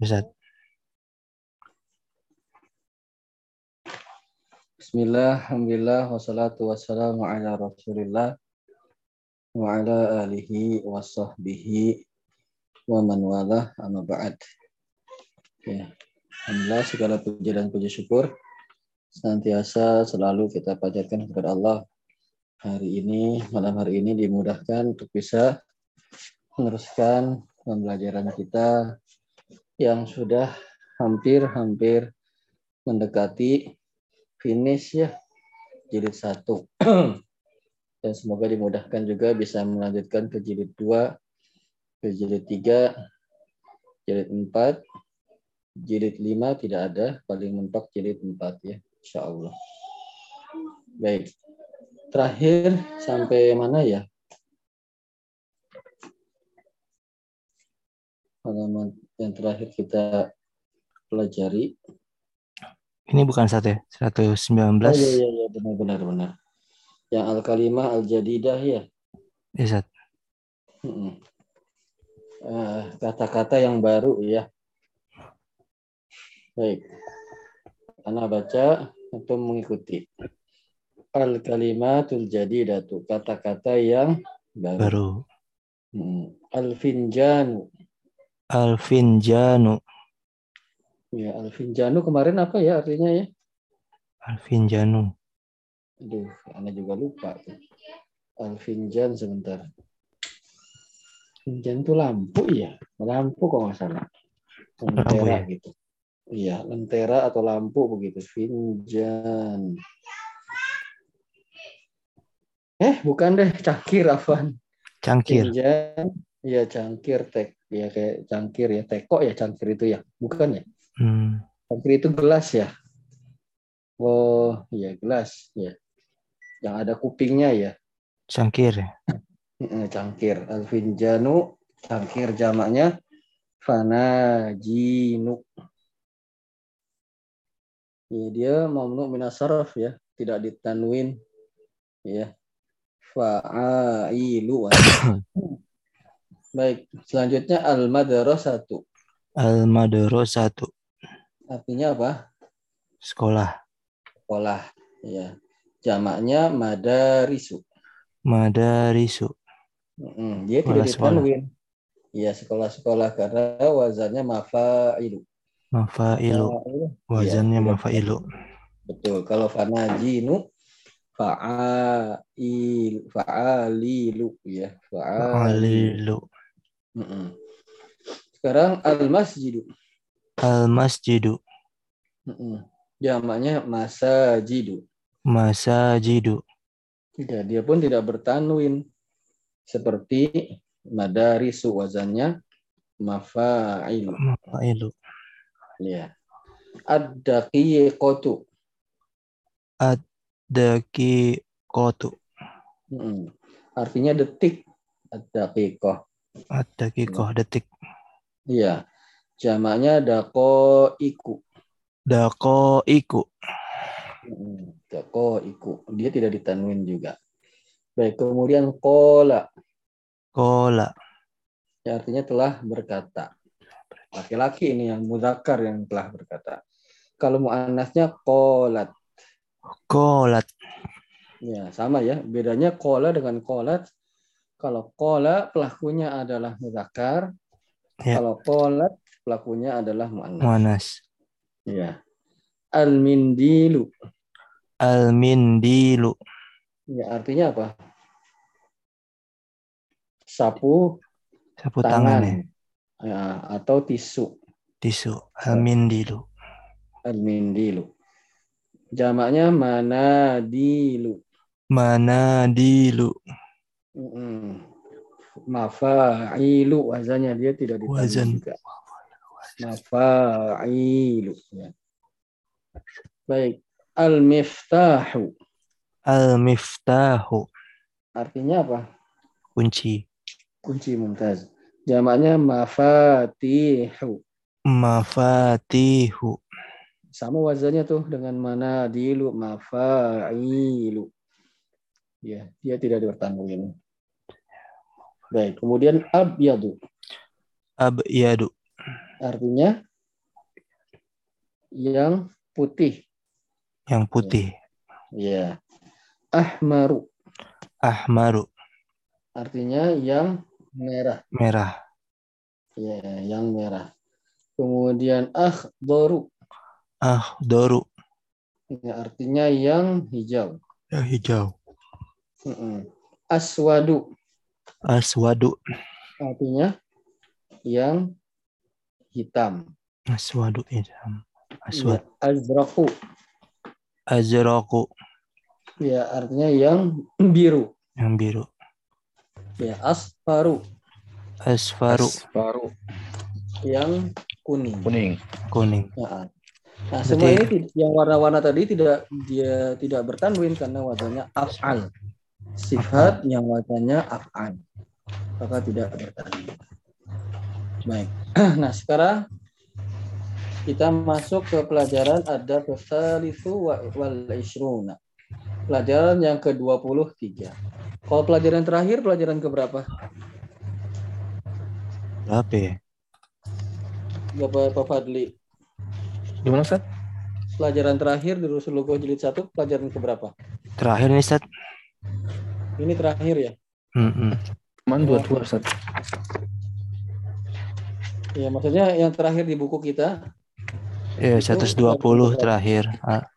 Ustaz. Bismillah, Alhamdulillah, wassalatu wassalamu ala rasulillah wa ala alihi wa sahbihi wa man wala amma ba'd. Ya. Alhamdulillah segala puji dan puji syukur senantiasa selalu kita panjatkan kepada Allah. Hari ini, malam hari ini dimudahkan untuk bisa meneruskan pembelajaran kita yang sudah hampir-hampir mendekati finish ya jilid satu. Dan semoga dimudahkan juga bisa melanjutkan ke jilid dua ke jilid tiga jilid empat jilid lima tidak ada paling mentok jilid empat ya insya Allah. Baik terakhir sampai mana ya? Halaman yang terakhir kita pelajari Ini bukan satu ya? 119. Oh iya iya iya benar benar benar. Yang al kalimah al jadidah ya. Ya. Mm-mm. Eh, kata-kata yang baru ya. Baik. Anak baca atau mengikuti. Al kalimatul jadidatu kata-kata yang baru. Baru. Mm. Al finjanu. Alfinjanu. Ya, al finjanu kemarin apa ya artinya ya? Alfinjanu. Aduh, Anda juga lupa. tuh. Al finjan sebentar. Finjan itu lampu ya? Lampu kok nggak salah. Lentera ya? gitu. Iya, lentera atau lampu begitu. Finjan. Eh, bukan deh, cangkir Afan. Cangkir. Finjan. Iya, cangkir tek. Ya kayak cangkir ya, teko ya cangkir itu ya. Bukan ya? Hmm. Cangkir itu gelas ya. Oh, iya gelas ya. Yang ada kupingnya ya. Cangkir. ya? Cangkir alfinjanu cangkir jamaknya fanajinu ya dia mamnu minasaraf ya tidak ditanwin ya fa'ailu baik selanjutnya al madrasatu Al-Madrasatu. artinya apa Sekolah. sekolah ya jamaknya madarisu Madarisu. Mm, dia tidak Sekolah-sekolah. ditanwin ya sekolah-sekolah karena wazannya mafailu Mafailu. Mafailu. Wazannya Iya, tidak mafailu. Betul. Kalau fanajinu fa'ail fa'alilu ya. Fa'alilu. Alilu. Mm-mm. Sekarang al-masjidu. Al-Masjidu. Mm-mm. Jamaknya masajidu. Masajidu. Ya, dia pun tidak bertanwin seperti madarisu wazannya mafailu. Mafailu. Ya. Ad-daqiqatu. Mm-mm. Artinya detik. Ad-daqiqah. Ad-dakikoh detik. Iya. Jamaknya dako iku. Dako iku. Dako iku. Dia tidak ditanwin juga. Baik, kemudian kola. Kola. Ya, artinya telah berkata. Laki-laki ini yang mudakar yang telah berkata. Kalau muannasnya kolat. Kolat. Ya, sama ya. Bedanya kola dengan kolat. Kalau kola pelakunya adalah mudakar. Ya. Kalau kolat pelakunya adalah muannas. Manas. Ya. Al-mindilu. Al-Mindilu. Ya, artinya apa? Sapu Sapu tangan. tangan ya. Ya, atau tisu. Tisu. Al-Mindilu. Al-mindilu. Jamaknya manadilu. Manadilu. Mm-mm. Mafailu wazannya dia tidak ditambah Wazan. juga. Mafailu. Ya. Baik. Al-miftahu. Al-Miftahu. Artinya apa? Kunci. Kunci mumtaz. Jamaknya mafatihu. Mafatihu. Sama wazannya tuh dengan mana dilu mafailu. Ya, dia tidak bertanwin. Baik, kemudian abyadu Abyadu. artinya yang putih. Yang putih. Ya. Ahmaru Ahmaru. artinya yang merah. Merah. Ya, yang merah. Kemudian akhdaru Ahdoru. ya, artinya yang hijau. Yang hijau. Aswadu Aswadu. artinya yang hitam. Aswadu. hitam. Ya, Aswad. azraku Azraku. ya artinya yang biru. Yang biru. Ya, asfaru Asfaru. Asfaru. yang kuning. Kuning. Kuning. Nah, nah, semua ini yang warna-warna tadi tidak dia tidak bertanwin karena wazannya af'al. Sifat yang wazannya af'al. Maka tidak bertanwin. Baik. Nah, sekarang kita masuk ke pelajaran ada tsalitsu wa- wal ishruna. Pelajaran yang ke-23. Kalau pelajaran terakhir pelajaran keberapa? Berapa ya? Bapak Pak Fadli. Gimana Ustaz? Pelajaran terakhir di Rasulullah jilid 1 pelajaran keberapa? Terakhir nih, Ustaz. Ini terakhir ya? Cuman dua-dua Ustaz. Ya, maksudnya yang terakhir di buku kita Ya, Itu 120 terakhir. Ah,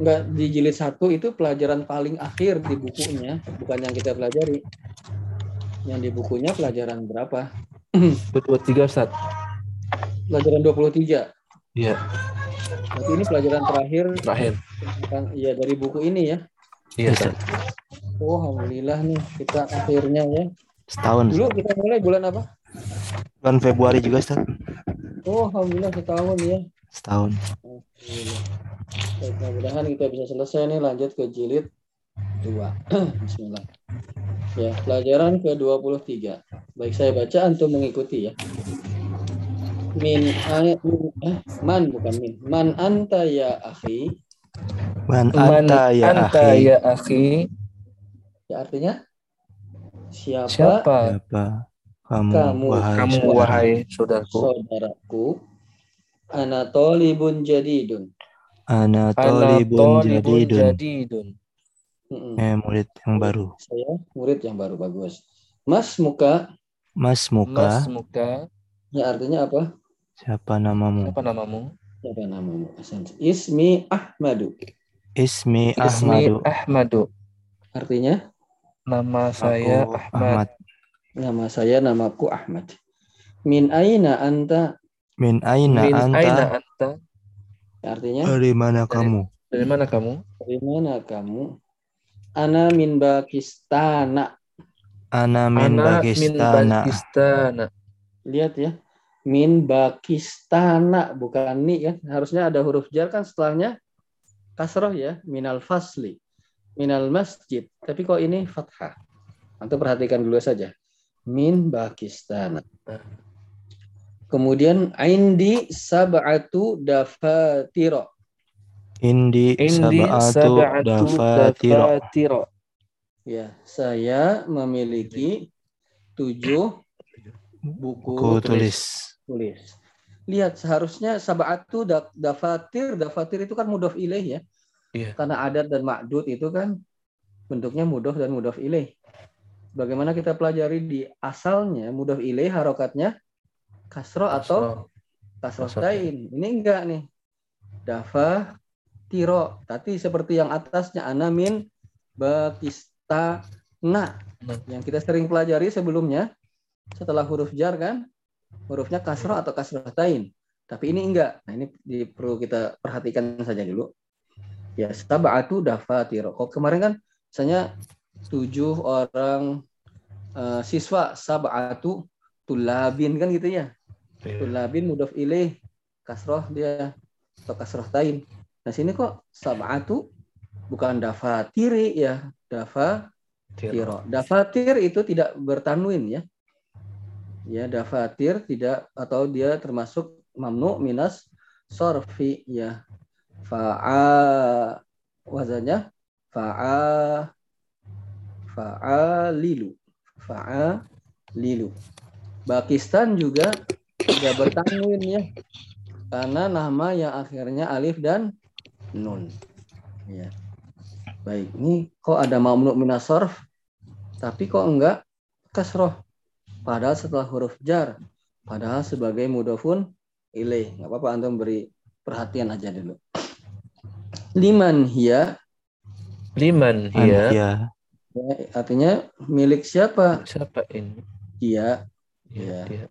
enggak di jilid satu itu pelajaran paling akhir di bukunya, bukan yang kita pelajari. Yang di bukunya pelajaran berapa? Dua-dua-tiga Ustaz. Pelajaran 23. Iya. Berarti ini pelajaran terakhir Terakhir. tentang ya dari buku ini ya. Iya Ustaz. Ustaz. Oh, alhamdulillah nih kita akhirnya ya. Setahun. Dulu kita mulai bulan apa? Bulan Februari juga, Ustaz. Oh, alhamdulillah setahun ya. Setahun. Baik, mudah-mudahan kita bisa selesai nih lanjut ke jilid 2. Bismillah. Ya, pelajaran ke-23. Baik, saya baca antum mengikuti ya. Min, eh, man bukan min. Man anta ya akhi. Man anta ya anta akhi. ya akhi. Ya artinya siapa, Siapa Siapa kamu, Kamu. wahai kamu saudara? wahai saudaraku? saudaraku? Ana tolibun jadidun. Ana Ana tolibun tolibun jadidun. jadidun. Mm-mm. Eh, murid yang baru. Saya murid yang baru bagus. Mas muka Mas Mas Muka, muka. ya artinya apa? Siapa namamu? Apa namamu? Siapa namamu? Ismi Ahmadu. Ismi Ismi Ahmadu. Ahmadu. Artinya Nama saya Aku Ahmad. nama saya namaku Ahmad. Min aina anta? Min aina Min anta? aina anta? Artinya Dari mana kamu? Dari mana kamu? dari mana kamu? Ana min Pakistana. Ana min Ana min Pakistana. Pakistana. Lihat ya. Min Pakistana bukan ni kan. Harusnya ada huruf jar kan setelahnya kasroh ya. Minal fasli. Minal masjid. Tapi kok ini fathah. Antum perhatikan dulu saja. Min Pakistana. Kemudian indi sab'atu dafatiro. Indi Indi sab'atu dafatiro. dafatiro. Ya, saya memiliki tujuh buku Ku tulis. tulis. Lihat, seharusnya sab'atu da- dafatir, dafatir itu kan mudof ilaih ya. Iya. Karena adat dan ma'dud itu kan bentuknya mudof dan mudof ilaih. Bagaimana kita pelajari di asalnya mudof ilaih harokatnya kasro atau kasro Kasroh. tain. Ini enggak nih. Dafa tiro. Tapi seperti yang atasnya anamin bakistana Nah. yang kita sering pelajari sebelumnya setelah huruf jar kan hurufnya kasroh atau kasroh tain. Tapi ini enggak. Nah, ini perlu kita perhatikan saja dulu. Ya, sab'atu dafatiro. Kok kemarin kan misalnya tujuh orang eh, siswa sab'atu tulabin kan gitu ya. Iya. Tulabin mudhof ilaih kasroh dia atau kasroh tain. Nah sini kok sab'atu bukan dafatiri ya, dafatiro. Dafatir itu tidak bertanwin ya. Ya, dafatir tidak atau dia termasuk mamnu minas sorfi ya. Fa'a wazannya fa'a fa'alilu. Fa'alilu. Pakistan juga tidak bertanwin ya. Karena nama yang akhirnya alif dan nun. Ya. Baik, ini kok ada mamnu minas sorf, tapi kok enggak kasroh. Padahal setelah huruf jar, padahal sebagai mudofun ilaih. Nggak apa-apa antum beri perhatian aja dulu. Liman hiya, Liman Man hiya. ya, artinya milik siapa? Siapa ini? Hiya, Ya, Iya.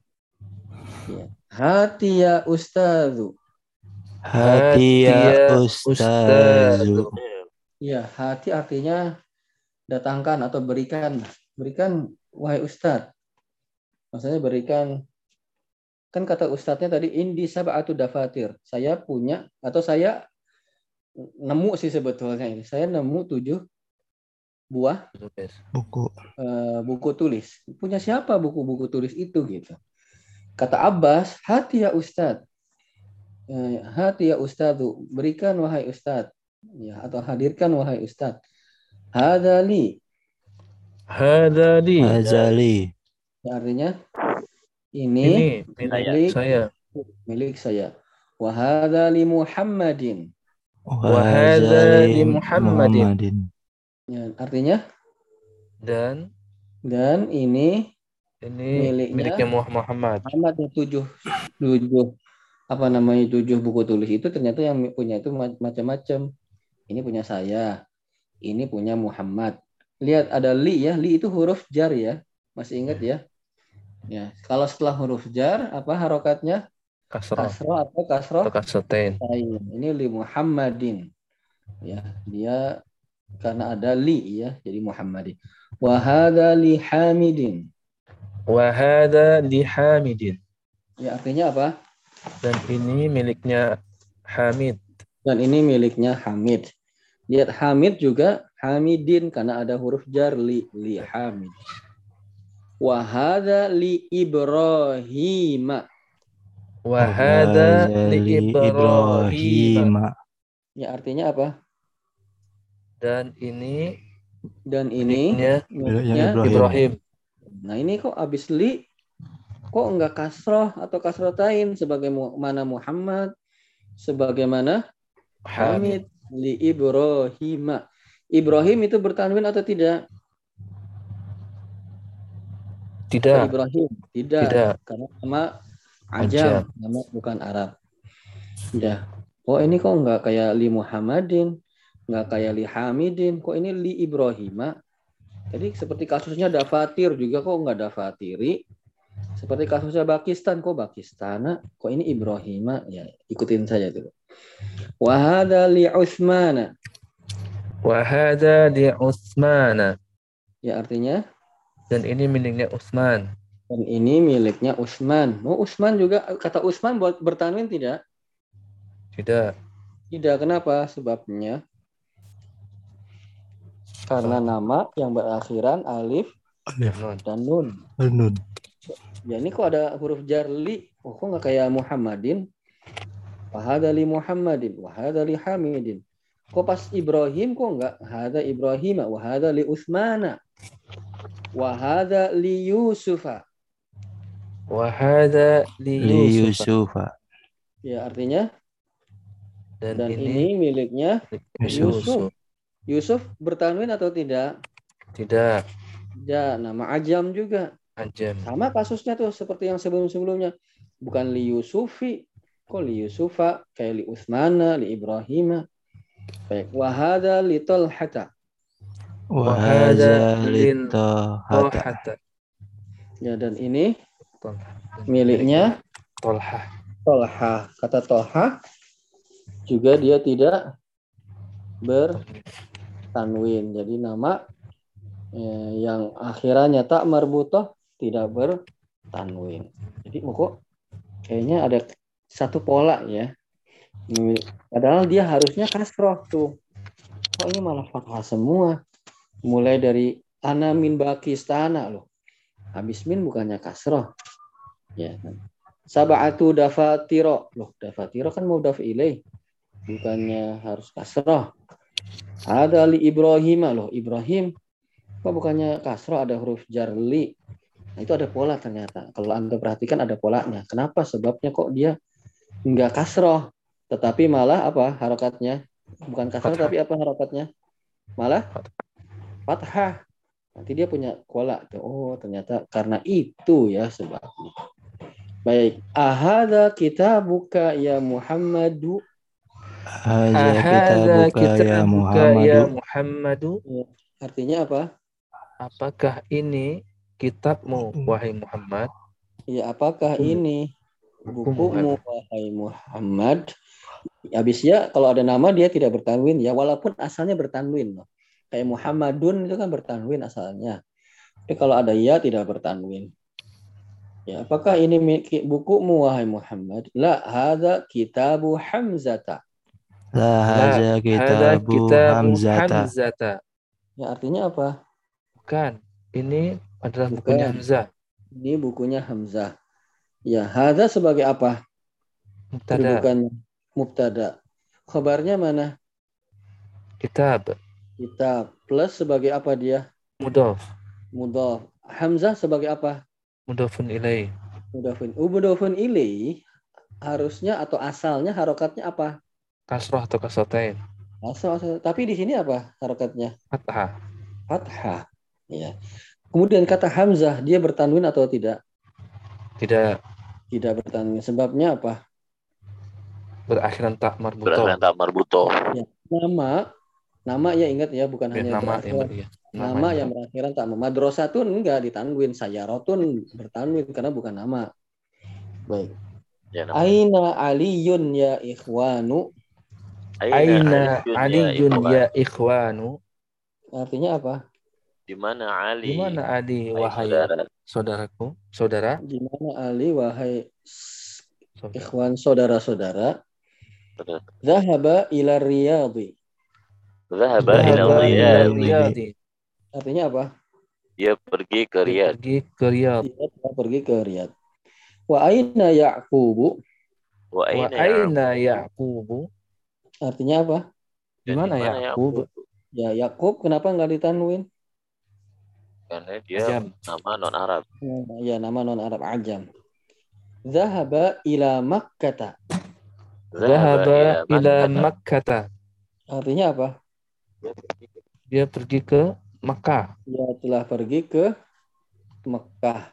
dia. hatiya ustazu. Hatiya Hatiya ustazu. Ya, hati artinya datangkan atau berikan. Berikan, wahai ustadz. Maksudnya berikan, kan kata ustadznya tadi, indi sab'atu dafatir. Saya punya, atau saya nemu sih sebetulnya ini. Saya nemu tujuh buah. Buku. eh, buku tulis. Punya siapa buku-buku tulis itu gitu. Kata Abbas, hati ya ustadz. Eh, hati ya ustadzu, berikan wahai ustadz. Ya, atau hadirkan wahai ustadz. Hadali, Hada li. Ya, artinya ini, Ini milik saya. milik saya. Wahada li Muhammadin. Wahadza li Muhammadin. Ya, artinya Dan dan ini ini Miliknya. miliknya Muhammad. Muhammad yang tujuh tujuh apa namanya tujuh buku tulis itu ternyata yang punya itu ma- macam-macam. Ini punya saya. Ini punya Muhammad. Lihat ada li ya. Li itu huruf jar ya. Masih ingat ya? Ya. Kalau setelah huruf jar apa harokatnya? Kasroh. Kasroh atau kasroh? Atau. Ini li Muhammadin. Ya, dia karena ada li ya, jadi Muhammadin. Wa li Hamidin. Wahada li Hamidin. Ya, artinya apa? Dan ini miliknya Hamid. Dan ini miliknya Hamid. Lihat Hamid juga Hamidin karena ada huruf jar li li Hamid. Wa hadza li Ibrahim. Wahada li Ibrahim. Ya artinya apa? Dan ini Dan ini miliknya miliknya Ibrahim. Ibrahim. Nah ini kok abis li kok enggak kasroh atau kasrotain sebagaimana Muhammad sebagaimana Hamid. Hamid li Ibrahim. Ibrahim itu bertanwin atau tidak? Tidak. Ibrahim tidak, Tidak. karena nama ajam, nama bukan Arab. Ya. Oh ini kok enggak kayak li Muhammadin, enggak kayak li Hamidin, kok ini li Ibrahim? Jadi seperti kasusnya Dafatir juga kok enggak Dafatiri. Seperti kasusnya Pakistan kok Pakistana, kok ini Ibrahim? Ya, ikutin saja dulu. Wahada li Utsmana. Wahada li Utsmana. Ya artinya Dan ini miliknya Utsman. dan ini miliknya Utsman. Oh Utsman juga kata Utsman buat bertanwin tidak? Tidak. Tidak. Kenapa? Sebabnya karena nama yang berakhiran alif Alif. Dan nun. Nun. Ya ini kok ada huruf jar li? Oh kok nggak kayak Muhammadin? Wahada li Muhammadin, wahada li Hamidin. Kok pas Ibrahim kok nggak? Hada Ibrahim, wahada li Utsmana. Wahada li Yusufa. Wahada li Li Yusuf. Yusufa. Ya artinya Dan, dan ini, ini miliknya Yusuf. Yusuf. Yusuf bertanwin atau tidak? Tidak. Ya, nama ajam juga. Ajam. Sama kasusnya tuh seperti yang sebelum-sebelumnya. Bukan li Yusufi, kok li Yusufa, kayak li Utsmana, li Ibrahima. Baik, wahada li Talhata. Ya, dan ini miliknya Tolha. Tolha. Kata Tolha juga dia tidak bertanwin. Jadi nama eh, yang akhirannya tak marbutoh tidak bertanwin. Jadi kok kayaknya ada satu pola ya. Padahal dia harusnya kasroh tuh. Kok ini malah fathah semua. Mulai dari ana min bakistana loh. Habis min bukannya kasroh. Ya kan. Sab'atu dafatiro. Loh, dafatiro kan mau ilaih. Bukannya harus kasroh. Ada li Ibrahim loh. Ibrahim. Kok bukannya kasroh ada huruf jarli. Nah, itu ada pola ternyata. Kalau Anda perhatikan ada polanya. Kenapa? Sebabnya kok dia Enggak kasroh, tetapi malah apa harokatnya? Bukan kasroh tapi apa harokatnya? Malah fathah. Nanti dia punya kola. Oh, ternyata karena itu ya sebabnya. Baik. Ahada kita buka ya Muhammadu. Hadza Ahadza kitabuka ya kitabuka ya Muhammadu. Artinya apa? Apakah ini kitabmu, wahai Muhammad? Ya, apakah ini Bukumu bukumu wahai Muhammad? Habis ya kalau ada nama dia tidak bertanwin ya walaupun asalnya bertanwin loh. Kayak Muhammadun itu kan bertanwin asalnya. Tapi kalau ada ya tidak bertanwin. Ya, apakah ini bukumu wahai Muhammad? La hadza kitabu Hamzata. La hadza Hadza kitabu kitabu Hamzata. Hamzata. Ya, artinya apa? Bukan. Ini adalah Bukan. bukunya Hamzah. Ini bukunya Hamzah. Ya, hadza sebagai apa? Mubtada. Bukan mubtada. Khabarnya mana? Kitab. Kitab. Plus sebagai apa dia? Mudhof. Mudhaf. Hamzah sebagai apa? Mudhofun ilaih. Mudhafun. Mudhafun ilaih harusnya atau asalnya harokatnya apa? Kasroh atau kasrotain. Asal, asal. Tapi di sini apa harokatnya? Fathah. Fathah. Ya. Kemudian kata Hamzah dia bertanwin atau tidak? Tidak Tidak bertanwin. Sebabnya apa? berakhiran tak marbuto. Berdasarkan tak marbuto. Nama nama ya ingat ya bukan Ya, hanya nama berakhiran- yang iya. nama yang berakhiran tak madrasatun enggak ditanwin sayarotun bertanwin karena bukan nama. Baik. Ya, nama. Aina aliyun ya ikhwanu Aina ya aliyun ikhwan? ya ikhwanu. artinya apa? Di mana Ali? Di mana Ali Hai wahai saudara. saudaraku? Saudara? Di mana Ali wahai Saudara. ikhwan saudara-saudara? Saudara. Zahaba ila riyadhi. Zahaba ila Riyadh. Artinya apa? Dia pergi ke Dia Riyadh. Pergi ke Riyadh. Dia telah pergi ke Riyadh. Wa aina Yaqubu? Wa aina Ya'qub? Yaqubu? Artinya apa? Di mana di Yaqub? Ya Yakub kenapa nggak ditanwin? Karena dia Ajam. nama non Arab. Ya nama non Arab ajam. Zahaba ila Makkata. Zahaba ila Makkah. Makkah. Artinya apa? Dia pergi ke Makkah. Dia telah pergi ke Mekah.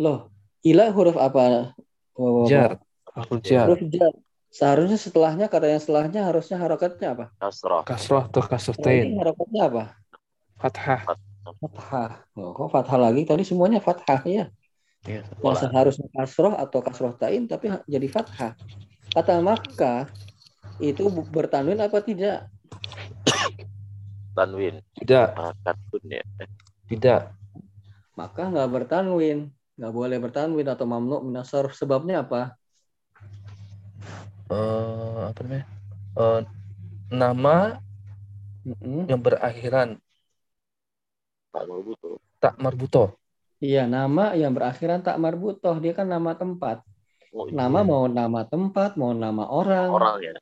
Loh, ila huruf apa? Oh, Jar. Huruf jar. Huruf jar. Seharusnya setelahnya kata yang setelahnya harusnya harokatnya apa? Kasrah. Kasroh atau Ini kasrotain. harokatnya apa? Fathah. Fathah. Oh, kok fathah lagi? Tadi semuanya fathah ya. Ya. Yang seharusnya kasroh atau kasroh tain tapi jadi fathah. Kata Makkah itu bertanwin apa tidak? Tanwin. Tidak. Ah, Katun ya. Tidak. Maka nggak bertanwin, nggak boleh bertanwin atau mamnu minasar. Sebabnya apa? Eh, apa namanya? Eh, nama Mm-mm. yang berakhiran Tak marbuto. tak marbuto. Iya, nama yang berakhiran tak marbutoh. Dia kan nama tempat. Oh, iya. Nama mau nama tempat, mau nama orang, orang ya.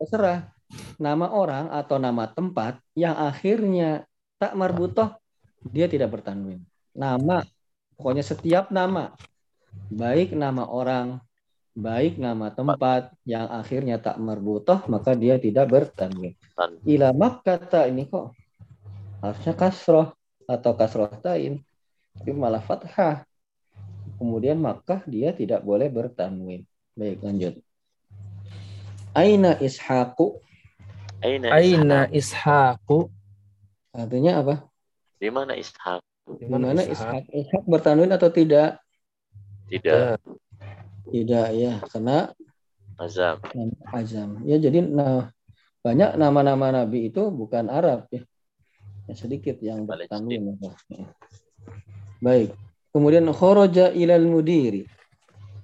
terserah. Nama orang atau nama tempat yang akhirnya tak marbutoh, dia tidak bertanwin. Nama, pokoknya setiap nama, baik nama orang, baik nama tempat yang akhirnya tak marbutoh, maka dia tidak bertanwin. Tan- Ila kata ini kok harusnya kasroh atau kasroh tain, tapi malah fathah. Kemudian maka dia tidak boleh bertanwin. Baik, lanjut. Aina ishaqu Aina Aina Ishaq? Ishaqu? artinya apa? Di mana Ishaq? Di mana ishaq? Ishaq bertanwin atau tidak? Tidak. Tidak ya, karena Azam. azam. Ya jadi nah, banyak nama-nama nabi itu bukan Arab ya. Ya, sedikit yang bertanwin. Baik. Kemudian kharaja ilal mudiri.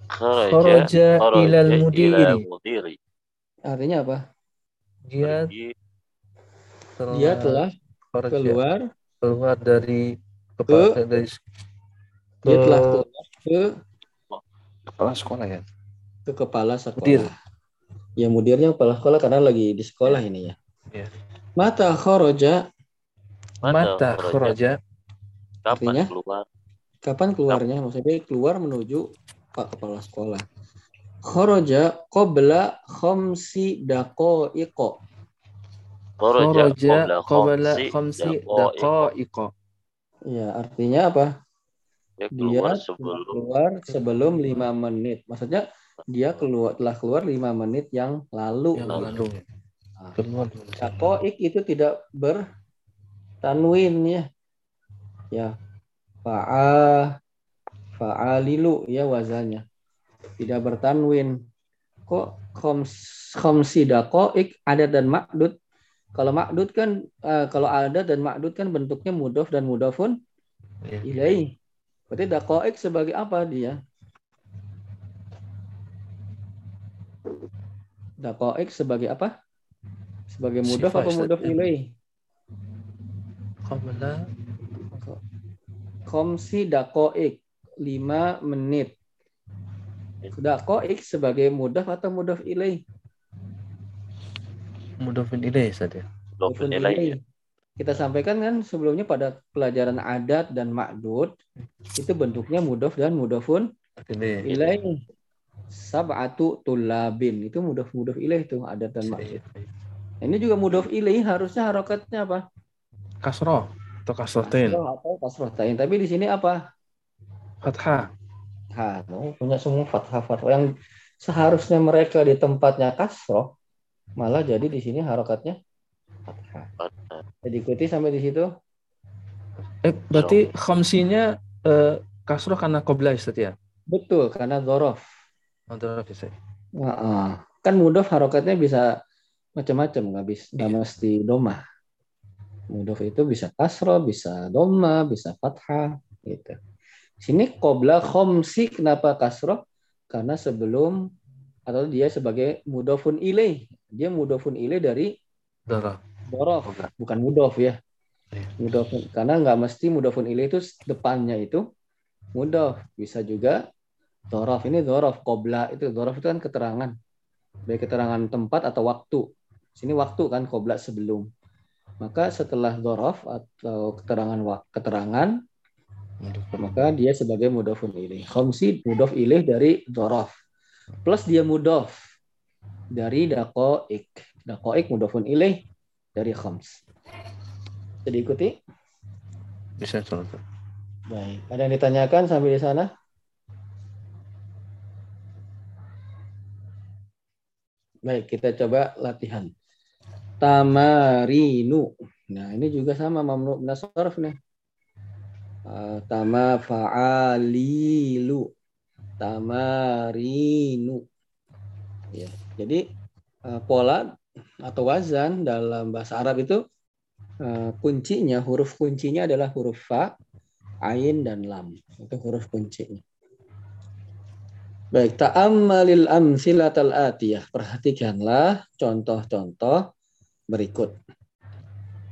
Kharaja. Kharaja ilal mudiri. mudiri. Artinya apa? Dia Pergi telah, Dia telah kharaja, keluar, keluar dari kepala dari dia ke telah keluar ke kepala sekolah ya. ke kepala sekolah. Mudir. Ya mudirnya kepala sekolah karena lagi di sekolah ini ya. Iya. Mata kharaja Mata kharaja Kapan Artinya? keluar? kapan keluarnya? Maksudnya keluar menuju Pak kepala sekolah. Kharaja qabla khamsi daqaiqa. Kharaja Kharaja qabla khamsi daqaiqa. Ya, artinya apa? Dia Dia keluar telah sebelum keluar sebelum lima menit. Maksudnya dia keluar telah keluar lima menit yang lalu. Yang lalu. Ah. Daqaiq itu tidak bertanwin ya. Ya. Fa'a fa'alilu ya wazannya. Tidak bertanwin. Kok khoms, khomsi daqaiq ada dan makdud. Kalau makdud kan eh, kalau ada dan makdud kan bentuknya mudof dan mudofun Iya. ilaih. Berarti daqaiq sebagai apa dia? Daqaiq sebagai apa? Sebagai mudof apa Ustaz. mudof ilaih? Qabla Komsi daqaiq 5 menit. Daqaiq sebagai mudof atau mudof ilaih? mudofin ilaih saja. mudofun Mudofun ilaih. ilaih. Kita sampaikan kan sebelumnya pada pelajaran adat dan makdud itu bentuknya mudof dan mudofun Ilaih. ilaih. Sab'atu tulabin itu mudof mudof ilaih itu adat dan makdud. Ini juga mudof ilaih harusnya harokatnya apa? Kasroh atau kasrotin. Kasroh atau. Tapi di sini apa? Fathah. Ha, oh, punya semua fathah fathah yang seharusnya mereka di tempatnya kasroh malah jadi di sini harokatnya fathah. Jadi ikuti sampai di situ. Eh, berarti khamsinya eh, kasroh karena Ustaz ya? Betul karena zorof. Untuk bisa. Heeh. Kan mudof harokatnya bisa macam-macam nggak bisa nggak mesti doma. Mudof itu bisa kasroh, bisa doma, bisa fathah gitu. Sini qabla khomsi kenapa kasroh? Karena sebelum atau dia sebagai mudofun ilaih. Dia mudofun ilaih dari Darah. Dorof, bukan mudof ya. Iya. Mudof karena nggak mesti mudofun ilaih itu depannya itu mudof, bisa juga dorof. Ini dorof kobla itu dorof itu kan keterangan, baik keterangan tempat atau waktu. Sini waktu kan kobla sebelum. Maka setelah dorof atau keterangan keterangan maka dia sebagai mudofun ilaih. Khomsi mudof ilaih dari dorof plus dia mudof dari dakoik. Dakoik mudofun ilaih dari khoms. Jadi ikuti. Bisa Ustaz. Baik. Ada yang ditanyakan sampai di sana? Baik, kita coba latihan. Tamarinu. Nah, ini juga sama mamnu min sarf nih. Eh, tama fa'alilu. Tamarinu. Ya, jadi eh, pola atau wazan dalam bahasa Arab itu eh, kuncinya huruf kuncinya adalah huruf fa, ain dan lam. Itu huruf kuncinya. Baik, ta'ammalil amsilatal atiyah. Perhatikanlah contoh-contoh berikut.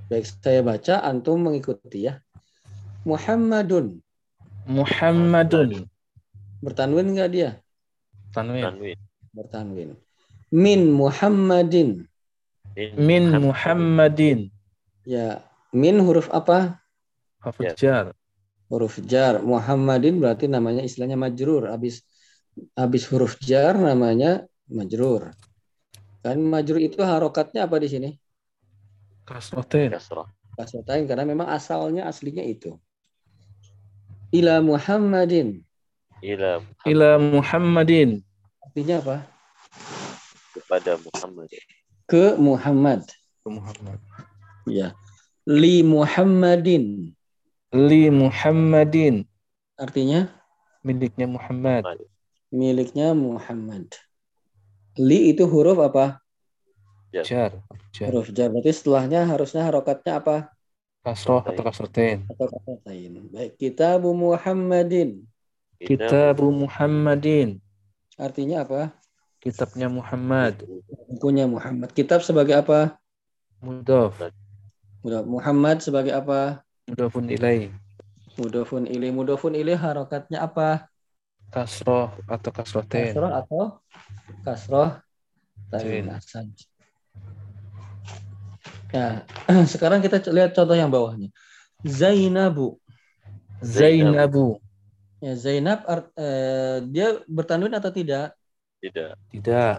Baik, saya baca, antum mengikuti ya. Muhammadun. Muhammadun. Bertanwin enggak dia? Tanwin. Tanwin. Bertanwin. Min Muhammadin. Min Muhammadin. Ya, min huruf apa? Hafal Ya. jar. Huruf jar. Muhammadin berarti namanya istilahnya majrur. Habis habis huruf jar namanya majrur. Kan majrur itu harokatnya apa di sini? Kasrotin. Kasrah. Kasrotain karena memang asalnya aslinya itu. Ila Muhammadin. Ila Ila Muhammadin. Artinya apa? kepada Muhammad. Ke Muhammad. Muhammad. Ya. Li Muhammadin. Li Muhammadin. Artinya Miliknya Muhammad. miliknya Muhammad. Li itu huruf apa? Jar. Jar. Huruf jar. Berarti setelahnya harusnya harokatnya apa? Kasroh atau kasrotin. Atau kasrotain. Baik. Kitabu Muhammadin. Kitabu Muhammadin. Artinya apa? Kitabnya Muhammad. Bukunya Muhammad. Kitab sebagai apa? Mudof. Udah. Muhammad sebagai apa? Mudofun ilaih. Mudofun ilih. Mudofun ilih harokatnya apa? Kasroh atau kasrotin. Kasroh atau kasroh. Tain Ya, sekarang kita lihat contoh yang bawahnya. Zainabu. Zainabu. Ya, Zainab art- eh, dia bertanwin atau tidak? Tidak. Tidak.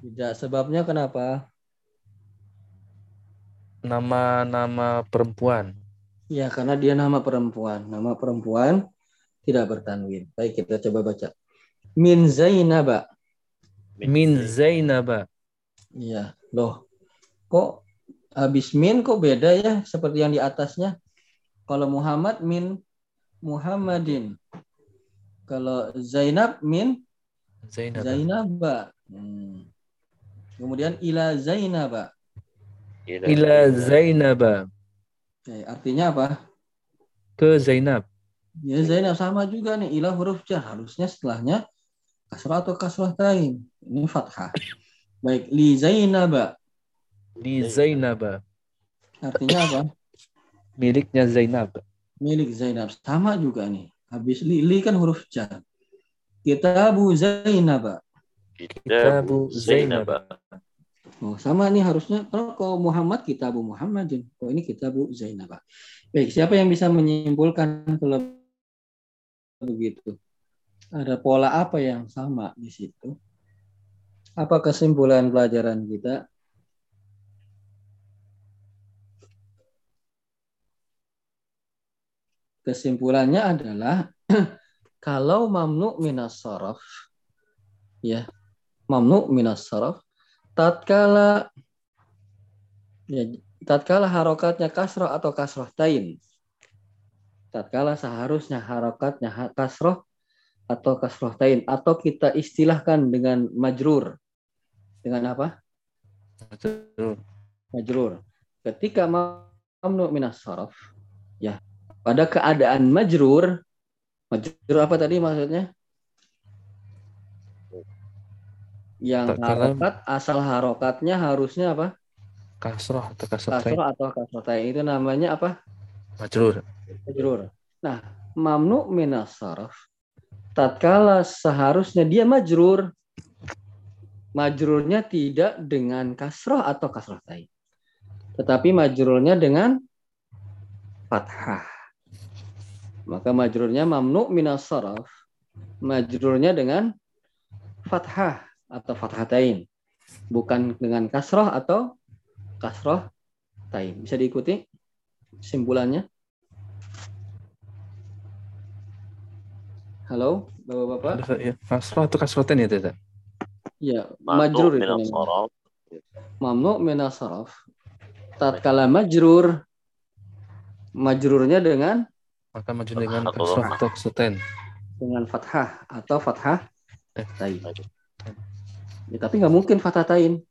Tidak. Sebabnya kenapa? Nama-nama perempuan. Ya, karena dia nama perempuan. Nama perempuan tidak bertanwin. Baik, kita coba baca. Min Zainaba. Min Zainaba. Iya, loh. Kok habis min kok beda ya seperti yang di atasnya? Kalau Muhammad min Muhammadin. Kalau Zainab min Zainaba. Zainaba. Hmm. Kemudian ila Zainaba. Ila, Ila Zainaba. Oke, artinya apa? Ke Zainab. Ya Zainab sama juga nih. Ila huruf jar. Harusnya setelahnya kasrah atau kasrah tain. Ini fathah. Baik, li Zainaba. Di Zainaba. Artinya apa? Miliknya Zainab. Milik Zainab. Sama juga nih. Habis li, li kan huruf jar. Kitabu Zainaba. Kitabu Zainab. Oh, sama nih harusnya kalau kalau Muhammad kitabu Muhammadin. Oh ini kitabu Zainab. Baik, siapa yang bisa menyimpulkan kalau begitu? Ada pola apa yang sama di situ? Apa kesimpulan pelajaran kita? Kesimpulannya adalah kalau mamnu minas saraf ya, mamnu minas saraf tatkala ya tatkala harokatnya kasroh atau kasroh tain tatkala seharusnya harokatnya ha- kasroh atau kasroh tain atau kita istilahkan dengan majrur. Dengan apa? Betul. majrur. Ketika mamnu minas saraf ya pada keadaan majrur majrur apa tadi maksudnya? Yang harokat asal harokatnya harusnya apa? Kasroh atau kasroh tain. kasroh atau kasroh tain itu namanya apa? Majrur. majrur. Nah mamnu minas tatkala seharusnya dia majrur majrurnya tidak dengan kasroh atau kasroh tain tetapi majrurnya dengan fathah maka majrurnya mamnu minas saraf majrurnya dengan fathah atau fathatain. Bukan dengan kasroh atau kasroh tain bisa diikuti simpulannya? Halo bapak-bapak. Ya, kasroh atau kasroh tain ya, Tata? ya Mamnu majrur itu mamnu minas saraf. Tatkala majrur majrurnya dengan Maka maju dengan lemah. atau dengan fathah atau fathah Eh. tain. Ya, tapi nggak mungkin fathah tain.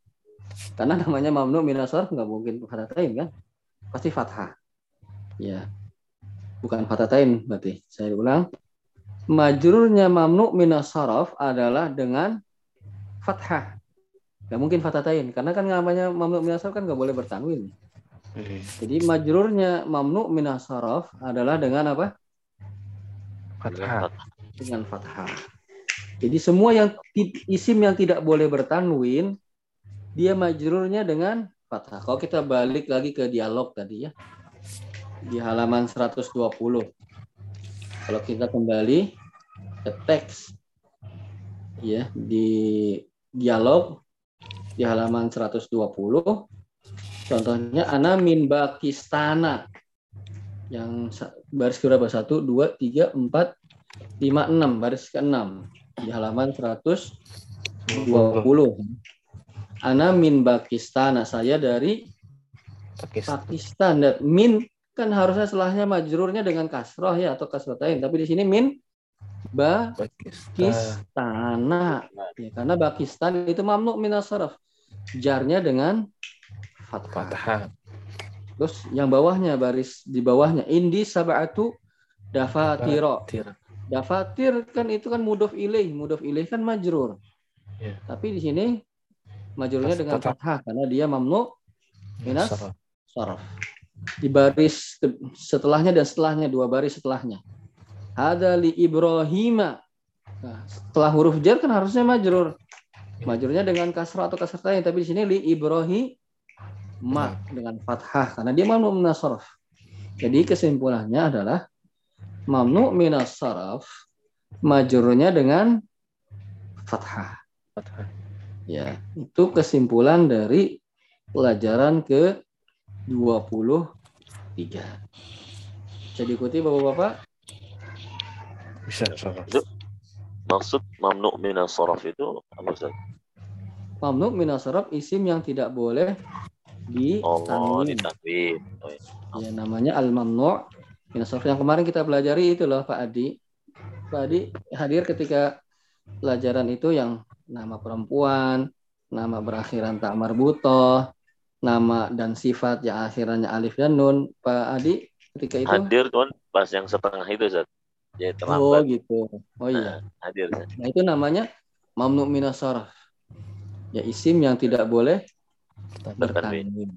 Karena namanya mamnu minas sarf nggak mungkin fathah tain kan? Pasti fathah. Ya. Bukan fathah tain berarti. Saya ulang. Majrurnya mamnu minas sarf adalah dengan fathah. Nggak mungkin fathah tain. Karena kan namanya mamnu minas sarf kan nggak boleh bertanwin. Jadi majrurnya mamnu minas sarf adalah dengan apa? Fathah. dengan fathah. Jadi semua yang isim yang tidak boleh bertanwin dia majrurnya dengan fathah. Kalau kita balik lagi ke dialog tadi ya. Di halaman 120. Kalau kita kembali ke teks ya di dialog di halaman 120 contohnya ana min bakistana yang baris berapa? Satu, dua, tiga, empat, lima, enam. Baris ke-6 di halaman 120. Ana min Pakistan. Saya dari Pakistan. Pakistan. Dan min kan harusnya setelahnya majrurnya dengan kasroh ya atau kasrotain. Tapi di sini min Pakistan. Ya, karena Pakistan itu mamnu minas saraf. Jarnya dengan fathah. Fathah. Terus yang bawahnya baris di bawahnya indi sab'atu dafatiro. Tir. Dafatir kan itu kan mudof ilaih, mudof ilaih kan majrur. Ya. Tapi di sini majrurnya dengan fathah karena dia mamnu Minas? Saraf. saraf. Di baris setelahnya dan setelahnya dua baris setelahnya. Ada li Ibrahima. Nah, setelah huruf jar kan harusnya majrur. Majrurnya dengan kasrah atau kasrah tapi di sini li Ibrahim ma dengan fathah karena dia mamnu minas saraf. Jadi kesimpulannya adalah mamnu minas saraf majrurnya dengan fathah. Fathah. Ya, itu kesimpulan dari pelajaran ke 23. Bisa diikuti Bapak-bapak? Bisa. Itu maksud mamnu minas sorof itu apa Ustaz? Mamnu minasarab isim yang tidak boleh Oh, ditanwin. ditanwin. Oh, iya. Ya, namanya al-mamnu' minasarab. Yang kemarin kita pelajari itu loh Pak Adi. Pak Adi hadir ketika pelajaran itu yang nama perempuan, nama berakhiran tak marbutoh, nama dan sifat yang akhirannya alif dan nun. Pak Adi ketika itu Hadir kan pas yang setengah itu. Jadi Oh terlambat. gitu. Oh iya. Nah, hadir Ustaz. Nah itu namanya mamnu minas sarf. Ya isim yang tidak boleh Bertanwin.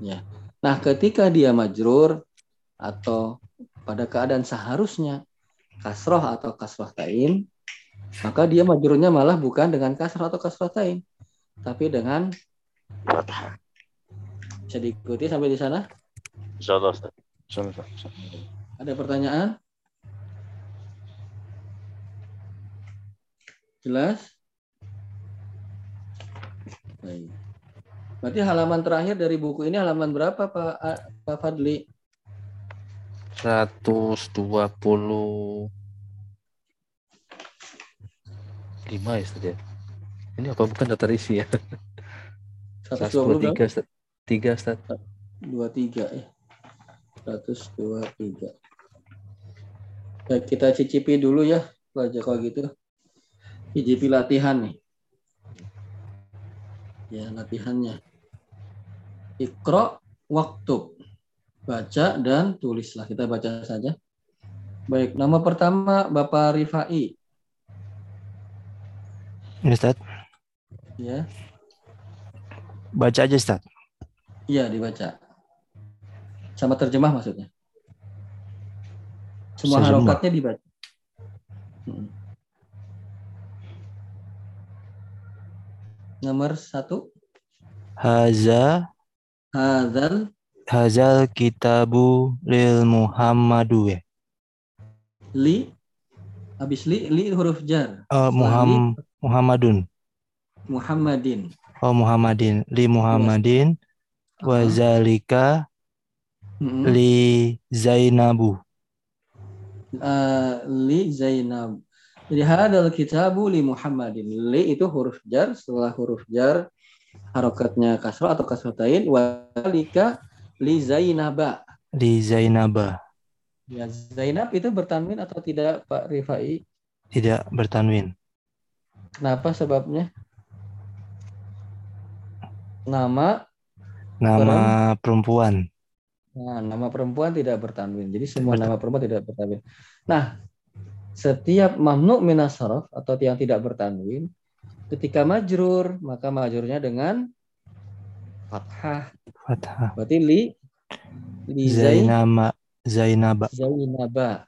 Ya. Nah ketika dia majrur atau pada keadaan seharusnya kasroh atau kasroh tain, maka dia majrurnya malah bukan dengan kasroh atau kasroh tain, tapi dengan Fathah. bisa diikuti sampai di sana. Insyaallah Ustaz. Insyaallah. Ada pertanyaan? Jelas? Baik. Berarti halaman terakhir dari buku ini halaman berapa Pak Pak Fadli? 125 ya Ustaz ya. Ini apa bukan daftar isi ya? 120 berapa? 123 Ustaz. 3 Ustaz. 23 ya. 123. Baik, kita cicipi dulu ya pelajar kalau gitu. Cicipi latihan nih. Ya, latihannya. Ikro waktu. Baca dan tulislah. Kita baca saja. Baik, nama pertama Bapak Rifai. Ustaz. Ya, Baca aja Ustaz. iya dibaca. Sama terjemah maksudnya. Semua harokatnya dibaca. Hmm. Nomor satu, Haza Hazal hazal kitabu lil Muhammadu ya. li habis li li huruf jar Oh, Setelah Muham, Muhammadun. Muhammadin Oh, Muhammadin. Li Muhammadin. Wa Ah, zalika mm-mm. li Zainabu. Eh, li Zainab jadi hadal kitabu li Muhammadin li itu huruf jar setelah huruf jar harokatnya kasrah atau kasratain walika li Zainaba Li Zainaba. ya Zainab itu bertanwin atau tidak Pak Rifai Tidak bertanwin. kenapa sebabnya nama Nama perempuan. Nah, nama perempuan tidak bertanwin. Jadi semua nama perempuan tidak bertanwin. Nah, setiap mamnu minas saraf atau yang tidak bertanwin, ketika majrur, maka majrurnya dengan fathah. Fathah. Berarti li li zain Zainama. Zainaba. zainaba.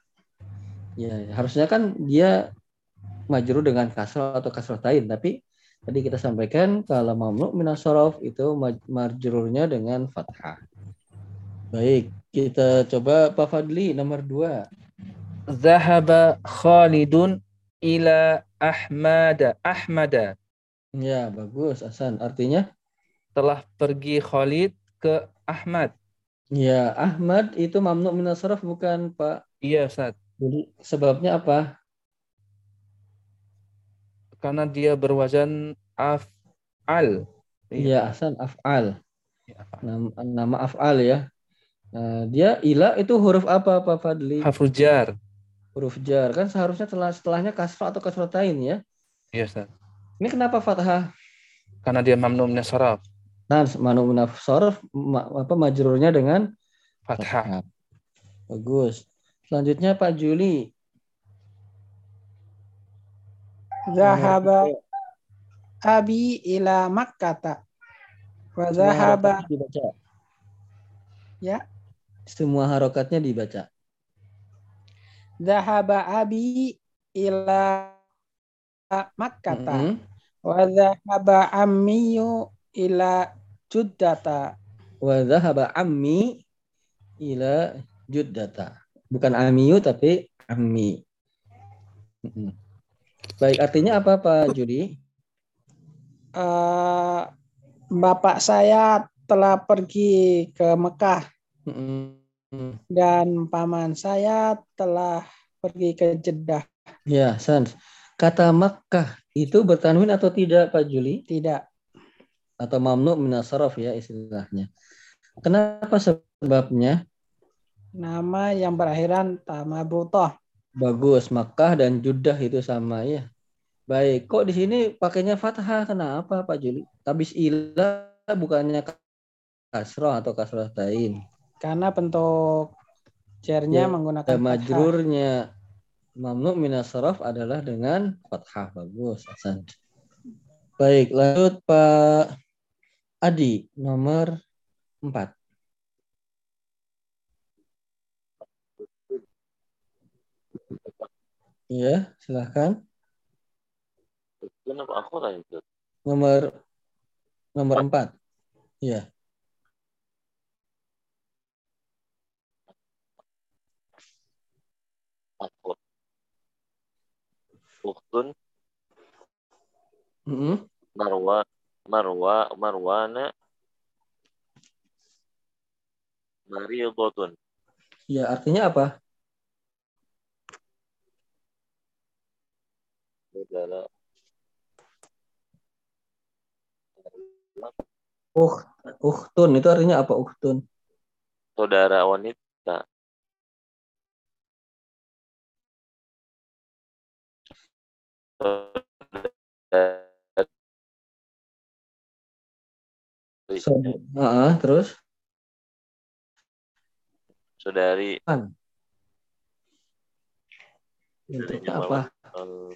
Ya, harusnya kan dia majrur dengan kasroh atau kasroh tain, tapi tadi kita sampaikan kalau mamnu minas saraf itu maj- majrurnya dengan fathah. Baik, kita coba Pak Fadli nomor dua. Zahaba Khalidun ila Ahmada. Ahmada. Ya, bagus, Hasan. Artinya, Telah pergi Khalid ke Ahmad. ya Ahmad itu mamnu minas saraf bukan Pak. Iya, Ustaz. Jadi sebabnya apa? Karena dia berwazan af'al. Iya, Hasan af'al. Iya, Nama, nama af'al ya. Nah, dia ila itu huruf apa Pak Fadli? Harful jar. Huruf jar. Kan seharusnya setelah setelahnya kasrah atau kasratain ya. Iya, Ustaz. Ini kenapa fathah? Karena dia mamnu min saraf. Nah, manu minaf saraf ma- apa majrurnya dengan Fathah. Bagus. Selanjutnya Pak Juli. Zahaba abi ila Makkata. Wa zahaba dibaca. ya. Semua harokatnya dibaca. Zahaba abi ila Makkata. Mm-mm. Wa zahaba ammiyu ila Juddata. wa dhahaba ammi ila juddata. Bukan amiyu tapi ammi. Mm-mm. Baik, artinya apa Pak Judi? eh, bapak saya telah pergi ke Mekah Mm-mm. dan paman saya telah pergi ke Jeddah. Ya, Sans. Kata Makkah itu bertanwin atau tidak, Pak Juli? Tidak. Atau mamnu minas saraf ya istilahnya. Kenapa sebabnya? Nama yang berakhiran tamabutoh. Bagus, Makkah dan Judah itu sama ya. Baik, kok di sini pakainya fathah? Kenapa, Pak Juli? Tabis ilah bukannya kasroh atau kasroh tain. Karena bentuk jernya Ya, menggunakan majrurnya mamnu minas saraf adalah dengan fathah. Bagus, Hasan. Baik, lanjut Pak Adi, nomor 4. Iya, silahkan. Kenapa aku lah itu? Nomor nomor 4. Iya. Aku. Uhtun Mm-mm. marwa marwa marwana mariyadotun. Iya, artinya apa? Saudara Uh, uhtun itu artinya apa uhtun? saudara wanita. Ah, terus Saudari kan? Bentuknya apa? eh,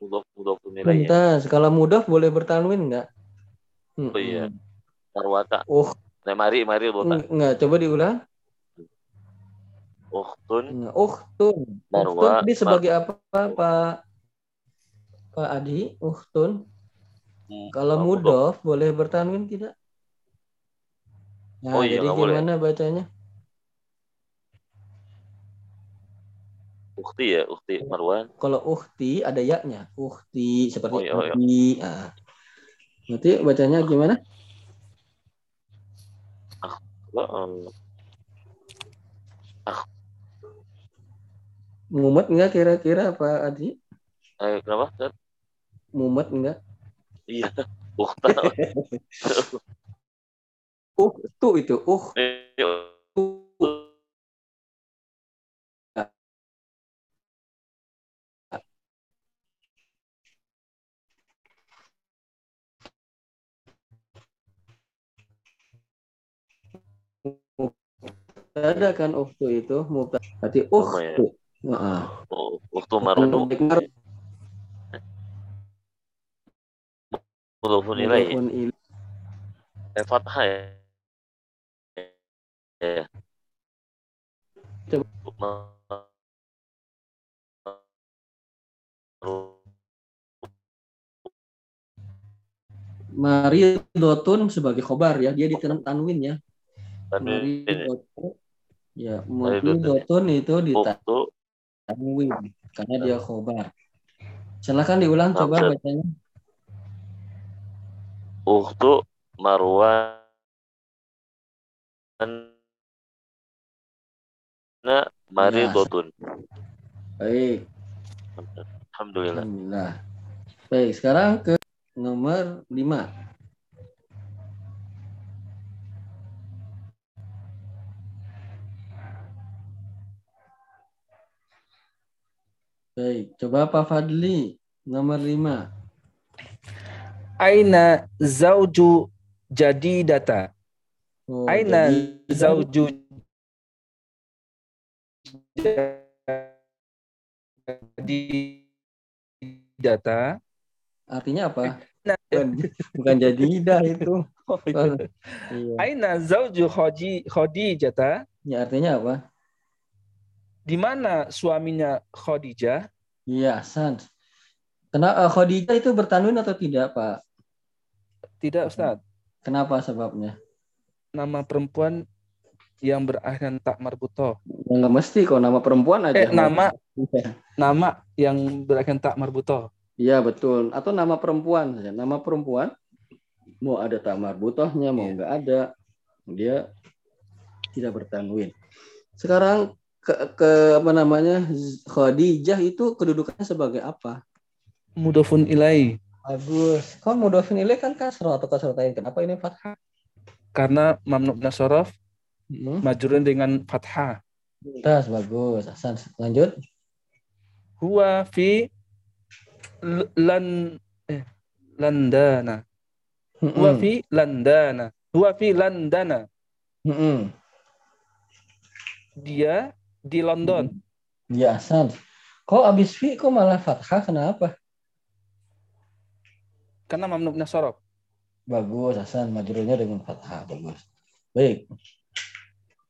mudhof mudhof nilainya. Bentar, kalau mudah boleh bertanwin enggak? Oh iya. Marwata. Uh, Nah, mari mari botak. enggak, coba diulang. Uhtun uhtun. Marwa, Uhtun Mar- sebagai apa, Pak? Pak Adi, uhtun. Kalau Oh, mudof boleh bertanwin tidak? Nah, Oh iya, jadi nggak boleh. gimana bacanya? Ukti ya, ukti Marwan. Kalau uhti ada yaknya. Uhti seperti Oh, iya, oh, iya. uhti. Ah. Nanti bacanya gimana? Um, Mumet enggak kira-kira Pak Adi? eh, kenapa? Mumet enggak? Iya, ukta. Uhtu itu. Uh. Ada kan uhtu itu mubtada. Berarti Sama Oh. Mudhofun ilaih. Mudhafun ilaih. Eh, fathah ya. Ya. Coba. Mari dotun sebagai khobar ya, dia ditenang tanwin ya. Mari dotun. Ya, mari Maridotun, ya. dotun itu Uktu ditanwin karena dia khobar. Silakan diulang coba Maksud. bacanya. Uktu Marwan Na Maridotun. Baik, Alhamdulillah. alhamdulillah. Baik, sekarang ke nomor 5. Baik, coba Pak Fadli nomor 5. Aina zauju jadidata. Oh, Aina jadi- zauju jadidata. Artinya apa? Bukan, bukan jadidah itu. oh, iya. iya. Aina zauju Khadijata. Ya, artinya apa? Di mana suaminya Khadijah? Iya, Sans. Kenapa Khadijah itu bertanwin atau tidak, Pak? Tidak, Ustaz. Kenapa sebabnya? Nama perempuan yang berakhir tak marbutoh. Ya, nggak mesti kok nama perempuan aja. Eh, nama Iya. nama yang berakhir tak marbutoh. Iya betul. Atau nama perempuan saja. Nama perempuan mau ada tak marbutohnya, mau Iya. nggak ada, dia tidak bertanwin. Sekarang ke, ke apa namanya Khadijah itu kedudukannya sebagai apa? Mudofun ilai. Bagus. Kok mudofin ilaih kan kasroh atau kasrotain? Kenapa ini fathah? Karena mamnu min as-saraf Hmm. majrurun dengan fathah. Tas bagus. Hasan lanjut. Huwa fi lan eh, landana. Huwa Mm-mm. fi landana. Huwa fi landana. Mm-mm. Dia di London. Ya Hasan. Kok abis fi kok malah fathah? Kenapa? Karena mamnu min as-saraf. Bagus Hasan. Majrurnya dengan fathah. Bagus. Baik.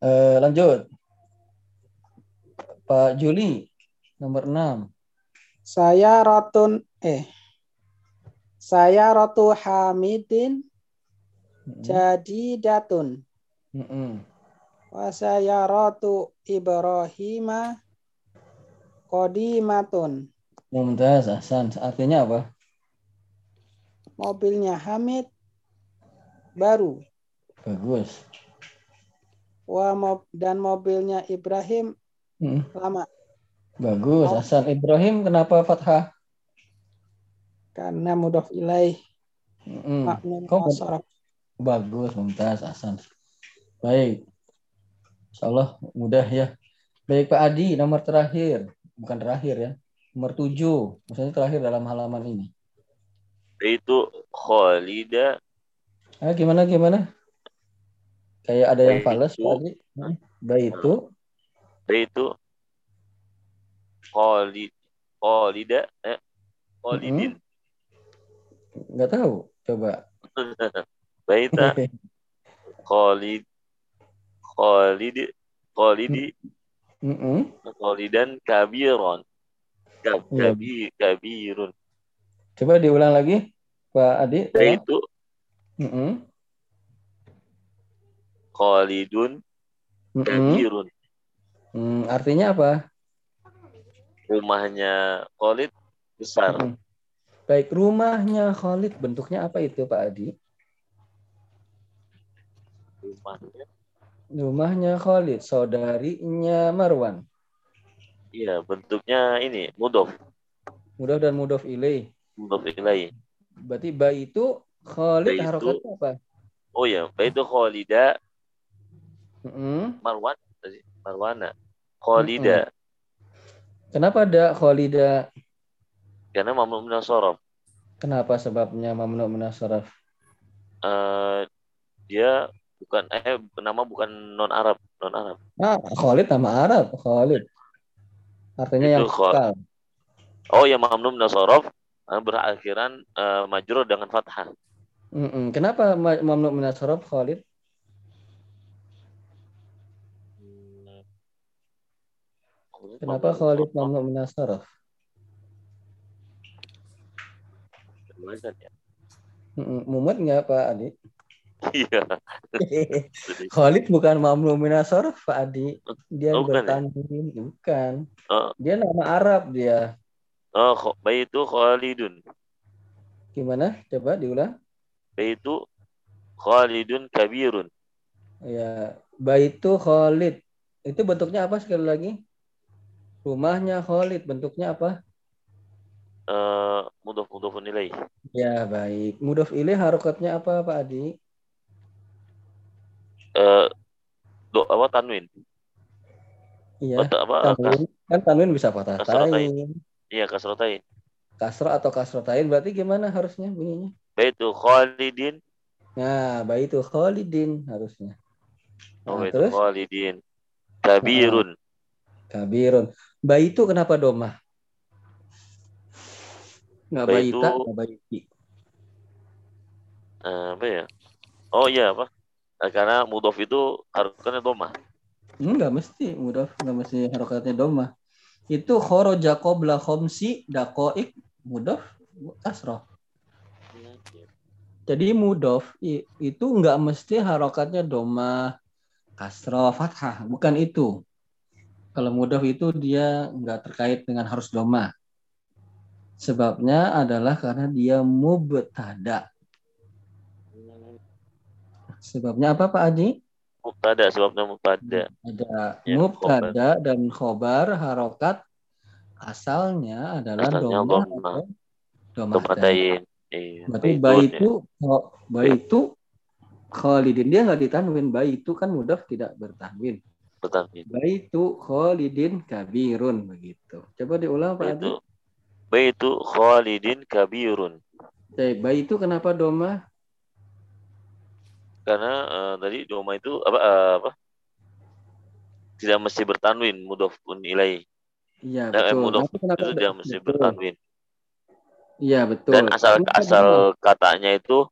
Eh, lanjut. Pak Juli nomor 6. Saya rotun eh saya rotu hamidin jadi datun. Mm-mm. Wa saya rotu Ibrahima kodimatun. Mumtaz Hasan. Artinya apa? Mobilnya Hamid baru. Bagus. Wa mob- dan mobilnya Ibrahim Mm. lama Bagus Oh. Hasan. Ibrahim kenapa fathah? karena mudhof ilaih Kok asaraf. Bagus Mumtaz Hasan. Baik. Insya Allah mudah ya. Baik Pak Adi nomor terakhir. Bukan terakhir ya. Nomor tujuh. Maksudnya terakhir dalam halaman ini. Itu Khalida Ah, gimana gimana? Kayak ada yang Baik fales. Pak Adi. Hmm. Baik itu. itu Khalid Khalida eh Khalidin. Nggak tahu. Coba. Baita Khalid Khalid Khalidi Mm-mm. Khalidan kabiron. Kab, Iya. kabi, kabirun. Coba diulang lagi. Pak Adi. tolong. Itu Mm-mm. Khalidun Mm-mm. kabirun. Hmm, artinya apa? Rumahnya Khalid besar. Mm-mm. Baik, rumahnya Khalid bentuknya apa itu Pak Adi? Rumahnya Rumahnya Khalid, saudarinya Marwan. iya bentuknya ini mudof Mudah dan mudof ilaih. mudof ilai. Berarti ba itu Khalid Ba itu- harokatnya apa? Oh ya, itu Khalida Mm-mm. Marwan tadi Marwana. Khalida Kenapa ada Khalida? karena mamnu min as-saraf. Kenapa sebabnya mamnu min as-saraf? Eh, dia bukan eh nama bukan non Arab, non Arab. Ah, Khalid nama Arab, Khalid. Artinya yang Itu Khal- kekal. Oh ya mamnu min as-saraf eh, berakhiran eh, majrur dengan fathah. Mm-mm. Kenapa ma- mamnu min as-saraf Khalid? Kenapa Khalid mamnu min as-saraf? ya? Mumet nggak Pak Adi? Iya. Khalid bukan mamnu min as-saraf Pak Adi. Dia Oh, bukan ya? bertanwin, bukan. Oh. Dia nama Arab dia. Oh, kho- baitu Khalidun. Gimana? Coba diulang. Baitu Khalidun kabirun. Ya, baitu Khalid. Itu bentuknya apa sekali lagi? Rumahnya Khalid bentuknya apa? Eh, mudhof mudhofun ilaih. Ya, baik. Mudhof ilaih harokatnya apa, Pak Adi? Eh, do apa tanwin? Iya, Atau apa? Kas, tanwin. Kan tanwin bisa patah tain. iya kasrotain. Kasro atau kasrotain berarti gimana harusnya bunyinya? Baitu Khalidin. Nah, baitu Khalidin harusnya. Oh, Nah, baitu terus Khalidin. Kabirun. kabirun. Baitu kenapa domah? Nggak Baitu- baita, nggak baiti. Eh, apa ya? Oh iya apa? Eh, karena mudhof itu harusnya domah. Enggak mesti mudhof, enggak mesti harokatnya domah. Itu khoroja qabla khomsi dakoik mudhof kasroh. Jadi mudhof i- itu enggak mesti harokatnya domah kasroh fathah, bukan itu. Kalau mudhof itu dia enggak terkait dengan harus domah. Sebabnya adalah karena dia mubtada. Sebabnya apa Pak Adi? Mubtada sebabnya mubtada. Ada Ya, mubtada dan khobar harokat asalnya adalah Asalnya domah dhamma. atau domah tain. Domatain. Iya. Berarti bayi ya. itu bayi itu Khalidin dia nggak ditanwin bayi itu kan mudaf tidak bertanwin Bertanwin. bayi itu Khalidin kabirun begitu coba diulang Pak Adi Baitu Baitu Khalidin kabirun. Bayi itu kenapa doma Karena eh, tadi doma itu apa eh, apa? Tidak mesti bertanwin mudhafun ilai. iya Eh, betul kenapa itu ada- tidak mesti betul. bertanwin. iya betul Dan asal Kenapa asal katanya itu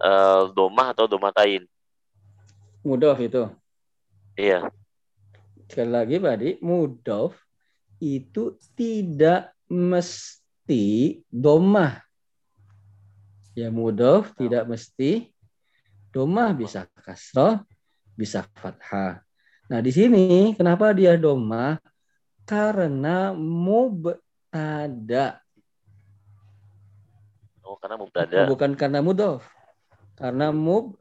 eh, domah atau domatain. mudaf itu Iya. sekali lagi Pak Adi mudaf itu tidak mesti domah ya mudaf tidak mesti domah bisa kasroh bisa fathah. Nah di sini kenapa dia domah? Karena mubtada. Oh, karena mubtada. bukan karena mudaf karena mubtada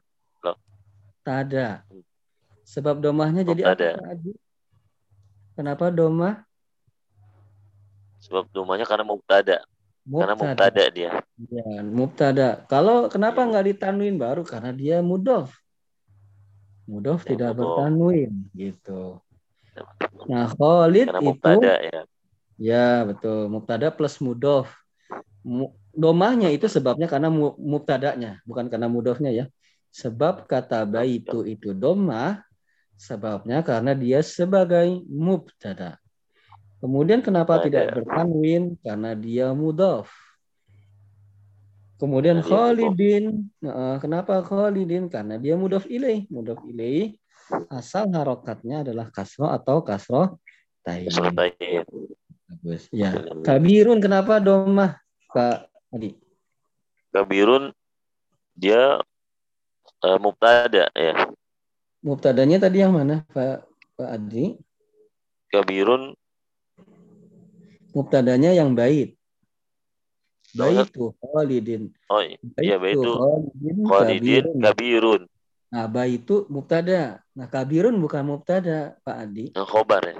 sebab domahnya jadi apa Adi? kenapa domah? Sebab domanya karena mubtada. Karena mubtada dia. Ya, mubtada. Kalau kenapa nggak ditanwin baru? Karena dia mudof. Mudof Ya, tidak mudhof. bertanwin gitu. Nah, Khalid Karena itu mubtada ya. ya betul, mubtada plus mudof. Mu- Domahnya itu sebabnya karena mu- mubtadanya, bukan karena mudofnya ya. Sebab kata baitu itu domah, sebabnya karena dia sebagai mubtada. Kemudian kenapa tidak bertanwin? Karena dia mudof. Kemudian. Khalidin, Nah, kenapa Khalidin? Karena dia mudof ilaih. Mudof ilaih asal harokatnya adalah kasroh atau kasroh tayin. Bagus. Ya. Kabirun kenapa domah Pak Adi? Kabirun dia eh, mubtada ya. Mubtadanya tadi yang mana Pak Pak Adi? Kabirun Mubtadanya yang bait. Baitu Khalidin. oh iya baitu Khalidin Khalidin kabirun. Nah, baitu mubtada. Nah, kabirun bukan mubtada, Pak Adi. Yang khobar ya.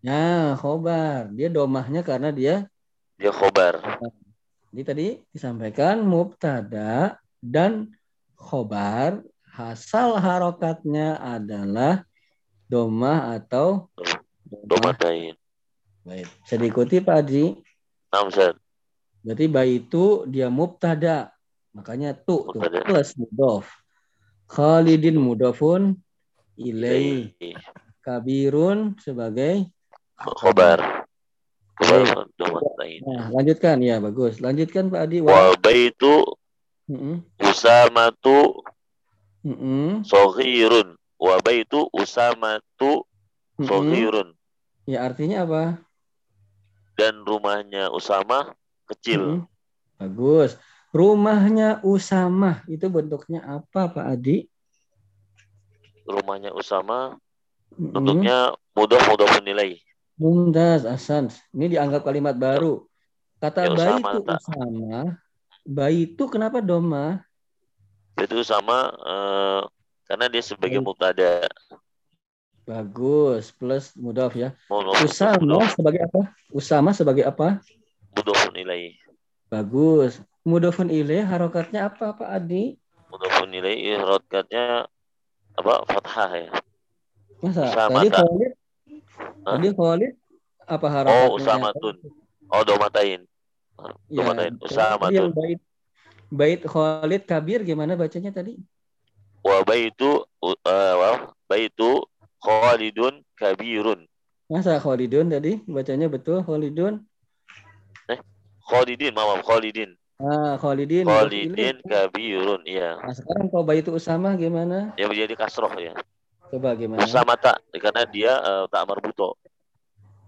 Ya, khobar. Dia domahnya karena dia Dia khobar. Jadi tadi disampaikan mubtada dan khobar hasal harokatnya adalah domah atau domah. Domatain. Baik. Bisa diikuti Pak Haji. Namzat. Berarti bayi itu dia mubtada. Makanya tu Mubtada. plus mudof. Khalidin mudofun ilai. Kabirun sebagai Khobar. Nah, lanjutkan ya bagus. Lanjutkan Pak Adi. Wa baitu usamatu soghirun. Wa baitu usamatu Mm-mm. soghirun. Ya artinya apa? Dan rumahnya Usama kecil. Mm-mm. Bagus. Rumahnya Usama itu bentuknya apa Pak Adi? Rumahnya Usama bentuknya mudah mudah menilai. Mumtaz, Hasan. Ini dianggap kalimat baru. Kata Ya, bayi Usama, itu tak. Usama. Bayi itu kenapa doma? Itu sama eh, karena dia sebagai Baik. mubtada. Bagus. Plus mudaf ya. Mudah Usama sebagai apa? Usama sebagai apa? mudah menilai. Bagus. Mudafun ilaih harokatnya apa Pak Adi? Mudah menilai ihrotnya apa fathah ya. Masa? Usama, tadi. Khalid. Hah? Tadi Khalid apa harokatnya? Oh, usamatun. Oh, domatain. Ya, Domatain. tadi Usamatun. bait bait Khalid Kabir gimana bacanya tadi? Wa baitu uh, wa baitu Khalidun kabirun. Masa Khalidun tadi bacanya betul Khalidun? Khalidin, maaf Khalidin. Ah, Khalidin. Khalidin kabirun, iya. Nah, sekarang kalau bait Usama gimana? Yang menjadi kasroh ya. Coba gimana? Usamata karena dia eh, tak marbuto.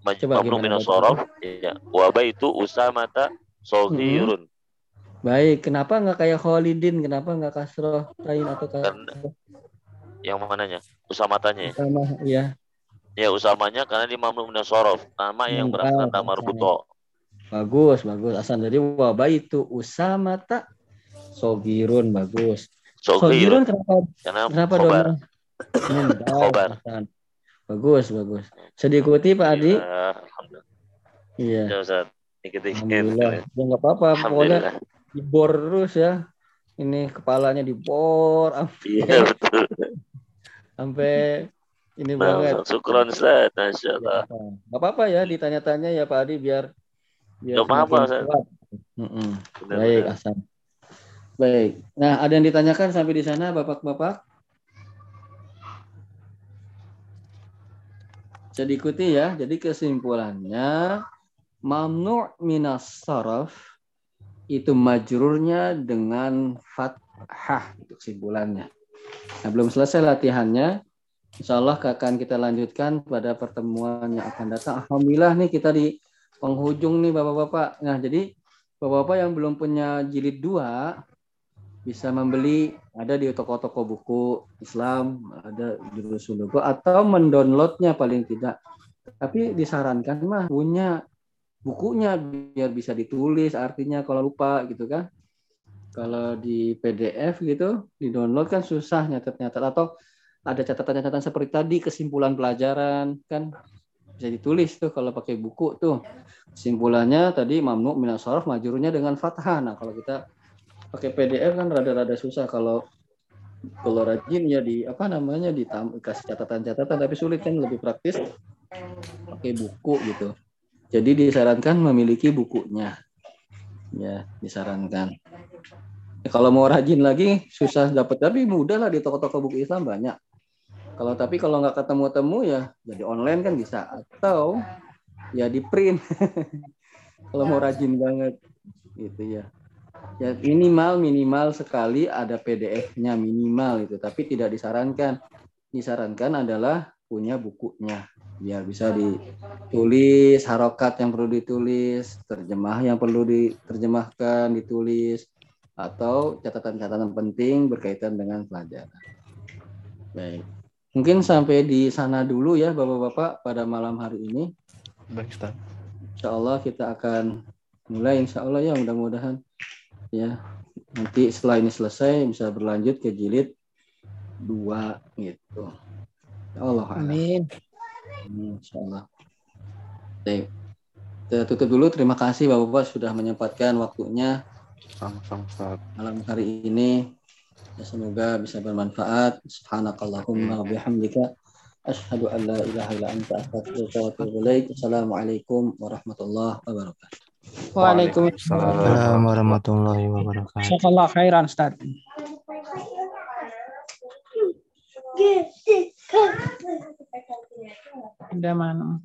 Maj- Coba Mamnu gimana minas bacanya? sorof, ya. Wa baitu usamata soghirun. Baik, kenapa nggak kayak Khalidin? Kenapa nggak kasroh tain atau Karena- kasroh Yang mananya? Usamatanya ya. Usama? Ya. Ya usamanya karena dia mamnu minas sorof. Nama yang Hmm, berasal tak marbuto. Bagus, bagus. Hasan jadi wabaitu Usama tak sogirun bagus. Sogirun Sogir. kenapa Karena kenapa khobar. dong? Mendal, Khobar. Bagus, bagus. Bisa diikuti Pak Adi? Ya, Alhamdulillah. Iya. Ya, Ustaz. Dikit-dikit. Alhamdulillah. Ya nggak apa-apa. Pokoknya dibor terus ya. Ini kepalanya dibor Iya, betul. Sampai ini Nah, banget. Syukron, Ustaz. Masya Allah. Gak apa-apa ya ditanya-tanya ya Pak Adi biar biar Nggak apa-apa, Ustaz. Mm-mm. Baik. Hasan. Baik. Nah, ada yang ditanyakan sampai di sana Bapak-bapak? Bisa diikuti ya. Jadi kesimpulannya mamnu' minas saraf itu majrurnya dengan fathah itu kesimpulannya. Nah, belum selesai latihannya. Insya Allah akan kita lanjutkan pada pertemuan yang akan datang. Alhamdulillah nih kita di penghujung nih Bapak-bapak. Nah, jadi Bapak-bapak yang belum punya jilid 2 bisa membeli ada di toko-toko buku Islam, ada di Sulugo atau mendownloadnya paling tidak. Tapi disarankan mah punya bukunya biar bisa ditulis artinya kalau lupa gitu kan. Kalau di PDF gitu, di download kan susah nyatet-nyatet. Atau ada catatan-catatan seperti tadi kesimpulan pelajaran kan bisa ditulis tuh kalau pakai buku tuh. Kesimpulannya tadi mamnu minas sorof majurnya dengan fathah. Nah kalau kita pakai PDF kan rada-rada susah. Kalau kalau rajin ya di apa namanya dikasih catatan-catatan. Tapi sulit kan lebih praktis pakai buku gitu. Jadi disarankan memiliki bukunya ya disarankan. Ya, kalau mau rajin lagi susah dapat tapi mudah lah di toko-toko buku Islam banyak. Kalau tapi kalau nggak ketemu-temu ya jadi online kan bisa. Atau ya di print. Kalau mau rajin banget gitu ya. Ya minimal minimal sekali ada PDF-nya minimal itu. Tapi tidak disarankan. Disarankan adalah punya bukunya. Biar bisa ditulis harokat yang perlu ditulis terjemah yang perlu diterjemahkan ditulis atau catatan-catatan penting berkaitan dengan pelajaran. Baik. Mungkin sampai di sana dulu ya bapak-bapak pada malam hari ini. Baik, Ustaz. Insya Allah kita akan mulai Insya Allah ya mudah-mudahan ya. Nanti setelah ini selesai bisa berlanjut ke jilid dua gitu Allah Amin. Amin, Insya Allah Baik. kita tutup dulu terima kasih bapak-bapak sudah menyempatkan waktunya Sama-sama, malam hari ini ya, semoga bisa bermanfaat subhanakallahumma wa bihamdika asyhadu an la ilaha illa anta astaghfiruka wa atubu ilaik assalamualaikum warahmatullahi wabarakatuh Waalaikumsalam. Warahmatullahi wabarakatuh. Jazakallah khairan Ustaz. Ada mana?